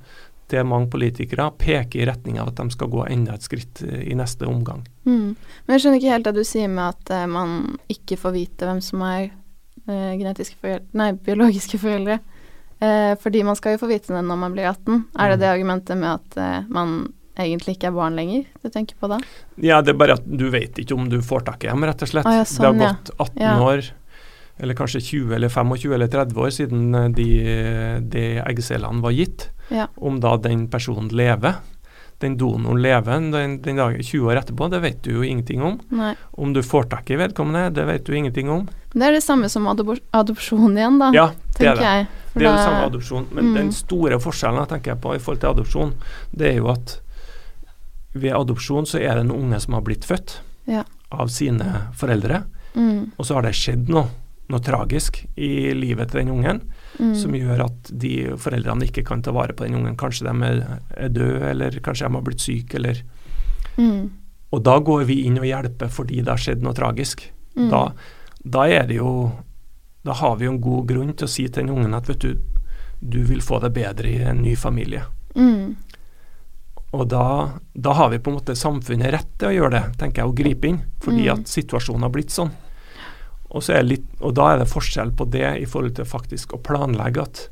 til mange politikere peker i retning av at de skal gå enda et skritt eh, i neste omgang. Mm. Men jeg skjønner ikke helt det du sier med at eh, man ikke får vite hvem som er uh, genetiske foreldre Nei, biologiske foreldre. Eh, fordi man skal jo få vite det når man blir 18. Er det Mm. det argumentet med at eh, man egentlig ikke er barn lenger du tenker på da? Ja, det er bare at du vet ikke om du får tak i dem, rett og slett. Ah, ja, det sånn, har gått 18 Ja. år, eller kanskje 20 eller 25 eller 30 år siden eh, de, de eggcellene var gitt. Ja. Om da den personen lever, den donoren lever den, den dagen 20 år etterpå, det vet du jo ingenting om. Nei. Om du får tak i vedkommende, det vet du ingenting om. Det er det samme som adop adopsjon igjen, da, Ja, det er det. jeg. Det er jo samme adopsjon. Men Mm. den store forskjellen jeg tenker jeg på i forhold til adopsjon, det er jo at ved adopsjon så er det en unge som har blitt født Ja. av sine foreldre. Mm, Og så har det skjedd noe, noe tragisk i livet til den ungen mm, som gjør at de foreldrene ikke kan ta vare på den ungen. Kanskje de er, er døde, eller kanskje de har blitt syke, eller mm, Og da går vi inn og hjelper fordi det har skjedd noe tragisk. mm. Da, da er det jo Da har vi jo en god grunn til å si til den ungen at vet du, du vil få det bedre i en ny familie. Mm, Og da, da har vi på en måte samfunnet rett til å gjøre det, tenker jeg, å gripe inn. Fordi Mm. at situasjonen har blitt sånn. Og, så er litt, og da er det forskjell på det i forhold til faktisk å planlegge at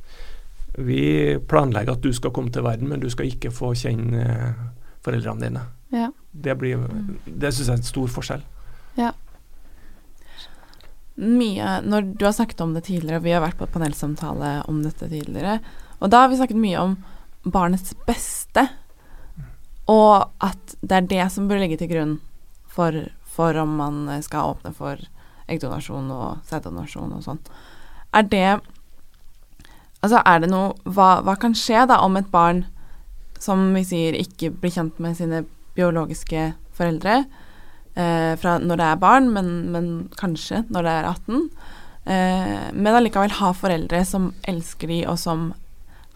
vi planlegger at du skal komme til verden, men du skal ikke få kjenne eh, foreldrene dine. ja. Det, blir, det syns jeg er en stor forskjell. Mye Når du har snakket om det tidligere, og vi har vært på et panelsamtale om dette tidligere, og da har vi snakket mye om barnets beste, og at det er det som bør ligge til grunn for, for om man skal åpne for eggdonasjon og sæddonasjon og sånn. Er det Altså, er det noe hva, hva kan skje da om et barn, som vi sier, ikke blir kjent med sine biologiske foreldre eh, fra når det er barn, men, men kanskje når det er 18, eh, men allikevel ha foreldre som elsker de, og som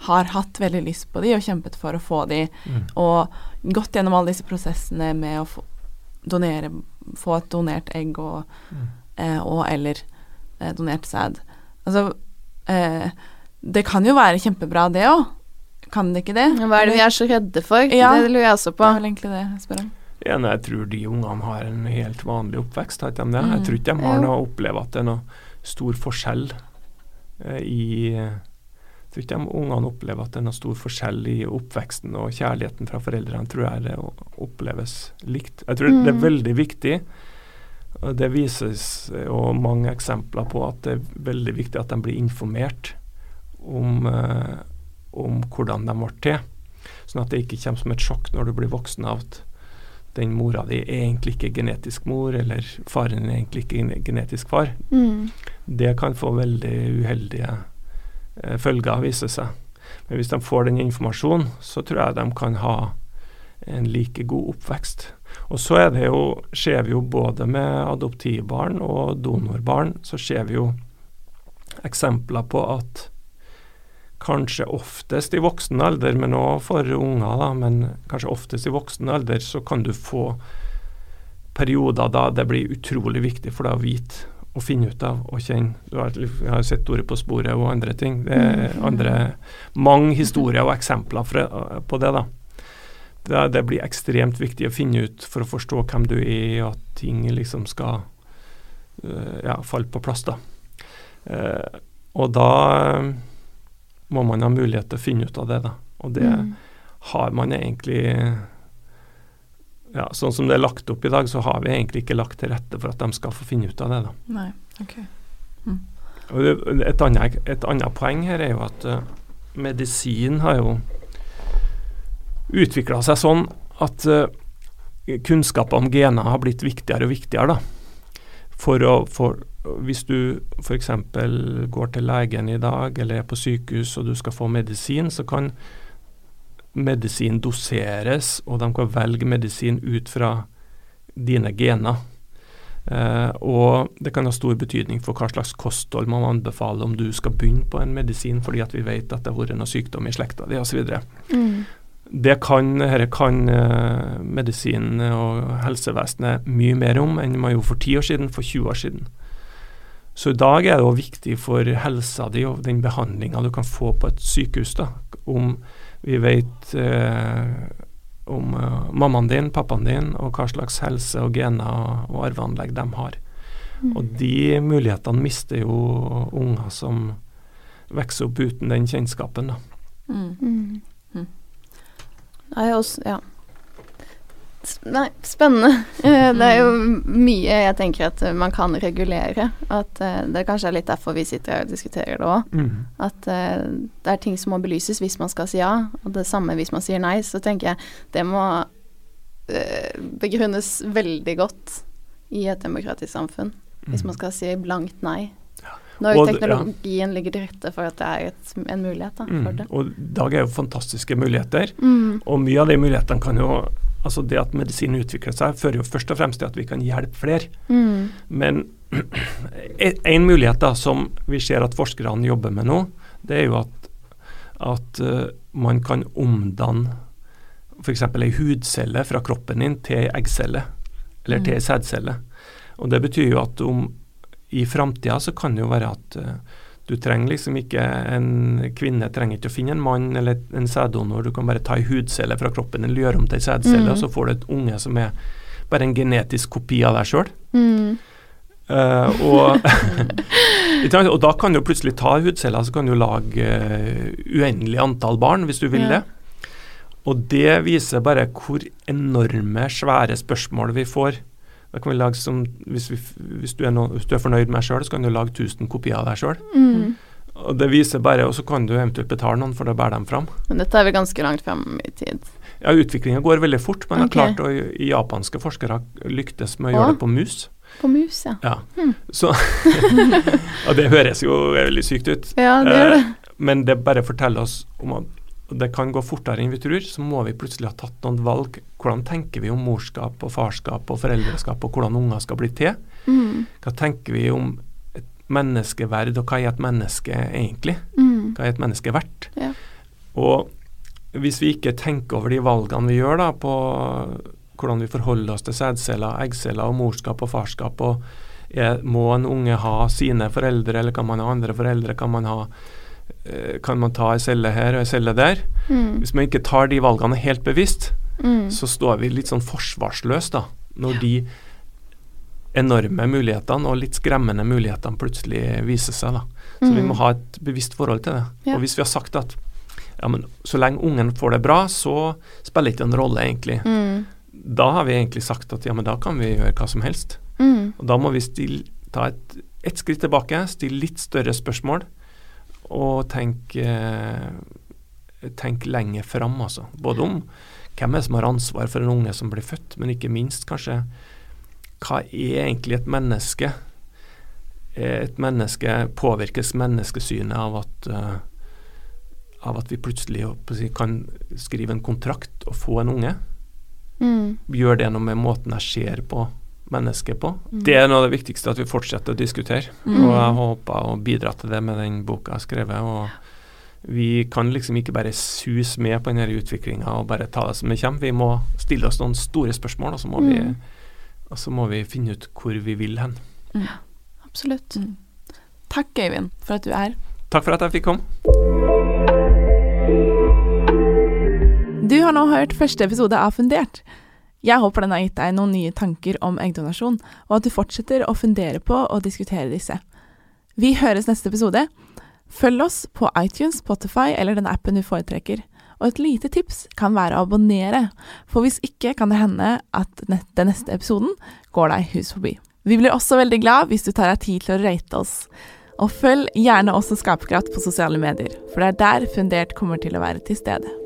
har hatt veldig lyst på de og kjempet for å få de, Mm. og gått gjennom alle disse prosessene med å få, donere, få et donert egg og, Mm. eh, og eller eh, donert sæd. Altså, eh, det kan jo være kjempebra det òg, kan det ikke det? Hva er det vi er så redde for? Ja. Det lurer jeg også Det er vel egentlig det jeg spør om. Ja, jeg tror de ungene har en helt vanlig oppvekst. Har ikke de det? Mm. Jeg tror ikke de har noe å oppleve at det er noe stor forskjell eh, i Jeg tror ikke de ungene opplever at det er noe stor forskjell i oppveksten og kjærligheten fra foreldrene. tror jeg det oppleves likt. Jeg tror det er Mm. veldig viktig, det vises jo mange eksempler på at det er veldig viktig at de blir informert om, eh, om hvordan de ble til. Sånn at det ikke kommer som et sjokk når du blir voksen av at den mora di er egentlig ikke genetisk mor, eller faren er egentlig ikke genetisk far. Mm. Det kan få veldig uheldige eh, følger, viser seg. Men hvis de får den informasjonen, så tror jeg de kan ha en like god oppvekst. Og så er det jo, ser vi jo både med adoptivbarn og donorbarn, så ser vi jo eksempler på at kanskje oftest i voksen alder, men òg for unger, da, men kanskje oftest i voksen alder, så kan du få perioder da det blir utrolig viktig for deg å vite og finne ut av og kjenne. Du har, jeg har sett ordet på sporet og andre ting. Det er Mm. andre, mange historier og eksempler fra, på det. da. Det, det blir ekstremt viktig å finne ut for å forstå hvem du er, og at ting liksom skal øh, ja, falle på plass. da. Eh, og da må man ha mulighet til å finne ut av det. da. Og det Mm. har man egentlig ja, Sånn som det er lagt opp i dag, så har vi egentlig ikke lagt til rette for at de skal få finne ut av det. da. Nei, ok. Det, et, annet, et annet poeng her er jo at uh, medisin har jo utvikla seg sånn at uh, kunnskap om gener har blitt viktigere og viktigere. da. For å, for, hvis du f.eks. går til legen i dag eller er på sykehus og du skal få medisin, så kan medisin doseres, og de kan velge medisin ut fra dine gener. Eh, og det kan ha stor betydning for hva slags kosthold man anbefaler om du skal begynne på en medisin fordi at vi vet at det har vært noe sykdom i slekta di osv. Mm. Det kan, dette kan medisin og helsevesenet mye mer om enn man gjorde for 10 år siden, for 20 år siden. Så i dag er det òg viktig for helsa di og den behandlinga du kan få på et sykehus, da, om vi vet eh, om eh, mammaen din, pappaen din, og hva slags helse og gener og arveanlegg de har. Mm. Og de mulighetene mister jo unger som vokser opp uten den kjennskapen. da. Mm. Mm. Mm. Jo også Ja. Nei, spennende. (laughs) Eh, Det er jo mye jeg tenker at eh, man kan regulere. At eh, Det kanskje er litt derfor vi sitter her og diskuterer det òg. At eh, det er ting som må belyses hvis man skal si ja, og det samme hvis man sier nei. Så tenker jeg det må begrunnes veldig godt i et demokratisk samfunn. Hvis man skal si blankt nei. Når Mm. Og teknologien teknologien ligger til rette for at det er et, en mulighet da, for Mm. det. Og i dag er jo fantastiske muligheter. Mm. Og mye av de mulighetene kan jo Altså det at medisin utvikler seg, fører jo først og fremst til at vi kan hjelpe flere. Mm. Men (clears throat) en mulighet da som vi ser at forskerne jobber med nå, det er jo at, at uh, man kan omdanne f.eks. ei hudcelle fra kroppen din til ei eggcelle, eller til ei sædcelle. Og det betyr jo at om i framtida så kan det jo være at eh, du trenger liksom ikke en kvinne trenger ikke å finne en mann eller en sæddonor, du kan bare ta ei hudcelle fra kroppen eller gjøre om til ei sædcelle, Mm. og så får du et unge som er bare en genetisk kopi av deg sjøl. Mm. Uh, og, (laughs) og da kan du plutselig ta hudceller, så kan du lage uh, uendelig antall barn, hvis du vil Ja. det. Og det viser bare hvor enorme, svære spørsmål vi får. Da kan vi lage som, hvis, vi, hvis, du er no, hvis du er fornøyd med deg sjøl, så kan du lage 1000 kopier av deg sjøl. Mm. Og det viser bare, og så kan du eventuelt betale noen for å bære dem fram. Men dette er vel ganske langt frem i tid. Ja, Utviklinga går veldig fort, men okay. klart, og i- japanske forskere lyktes med å Å. gjøre det på mus. På mus, ja. Ja. Hmm. Så (laughs) Og det høres jo veldig sykt ut. Ja, det gjør det. Eh, Men det bare forteller oss om at det kan gå fortere enn vi tror, så må vi plutselig ha tatt noen valg. Hvordan tenker vi om morskap og farskap og foreldreskap, og hvordan unger skal bli til? Mm. Hva tenker vi om et menneskeverd, og hva er et menneske egentlig? Mm. Hva er et menneske verdt? Ja. Og hvis vi ikke tenker over de valgene vi gjør da, på hvordan vi forholder oss til sædceller, eggceller og morskap og farskap, og er, må en unge ha sine foreldre, eller kan man ha andre foreldre? Kan man, ha, kan man ta ei celle her og ei celle der? Mm. Hvis man ikke tar de valgene helt bevisst, Mm. så står vi litt sånn forsvarsløst da, når de enorme mulighetene og litt skremmende mulighetene plutselig viser seg. da. Så vi må Mm. ha et bevisst forhold til det. Ja. Og hvis vi har sagt at ja, men så lenge ungen får det bra, så spiller det ikke en rolle, egentlig. Mm. Da har vi egentlig sagt at ja, men da kan vi gjøre hva som helst. Mm. Og da må vi stille, ta et, et skritt tilbake, stille litt større spørsmål, og tenk, tenk lenger fram, altså. Både om hvem er som har ansvar for en unge som blir født, men ikke minst kanskje hva er egentlig et menneske? Er Et menneske påvirkes menneskesynet av at, eh, av at vi plutselig kan skrive en kontrakt og få en unge? Mm. Gjør det noe med måten jeg ser på mennesket på? Mm. Det er noe av det viktigste, at vi fortsetter å diskutere. Mm. Og jeg håper å bidra til det med den boka jeg har skrevet. og vi kan liksom ikke bare suse med på denne utviklinga og bare ta det som det kommer. Vi må stille oss noen store spørsmål, og så må, vi, Mm. og så må vi finne ut hvor vi vil hen. Absolutt. Mm. Takk, Øyvind, for at du er. Takk for at jeg fikk komme. Du har nå hørt første episode av Fundert. Jeg håper den har gitt deg noen nye tanker om eggdonasjon, og at du fortsetter å fundere på og diskutere disse. Vi høres neste episode. Følg oss på iTunes, Spotify eller den appen du foretrekker. Og et lite tips kan være å abonnere, for hvis ikke kan det hende at den neste episoden går deg hus forbi. Vi blir også veldig glad hvis du tar deg tid til å rate oss. Og følg gjerne også Skaperkraft på sosiale medier, for det er der Fundert kommer til å være til stede.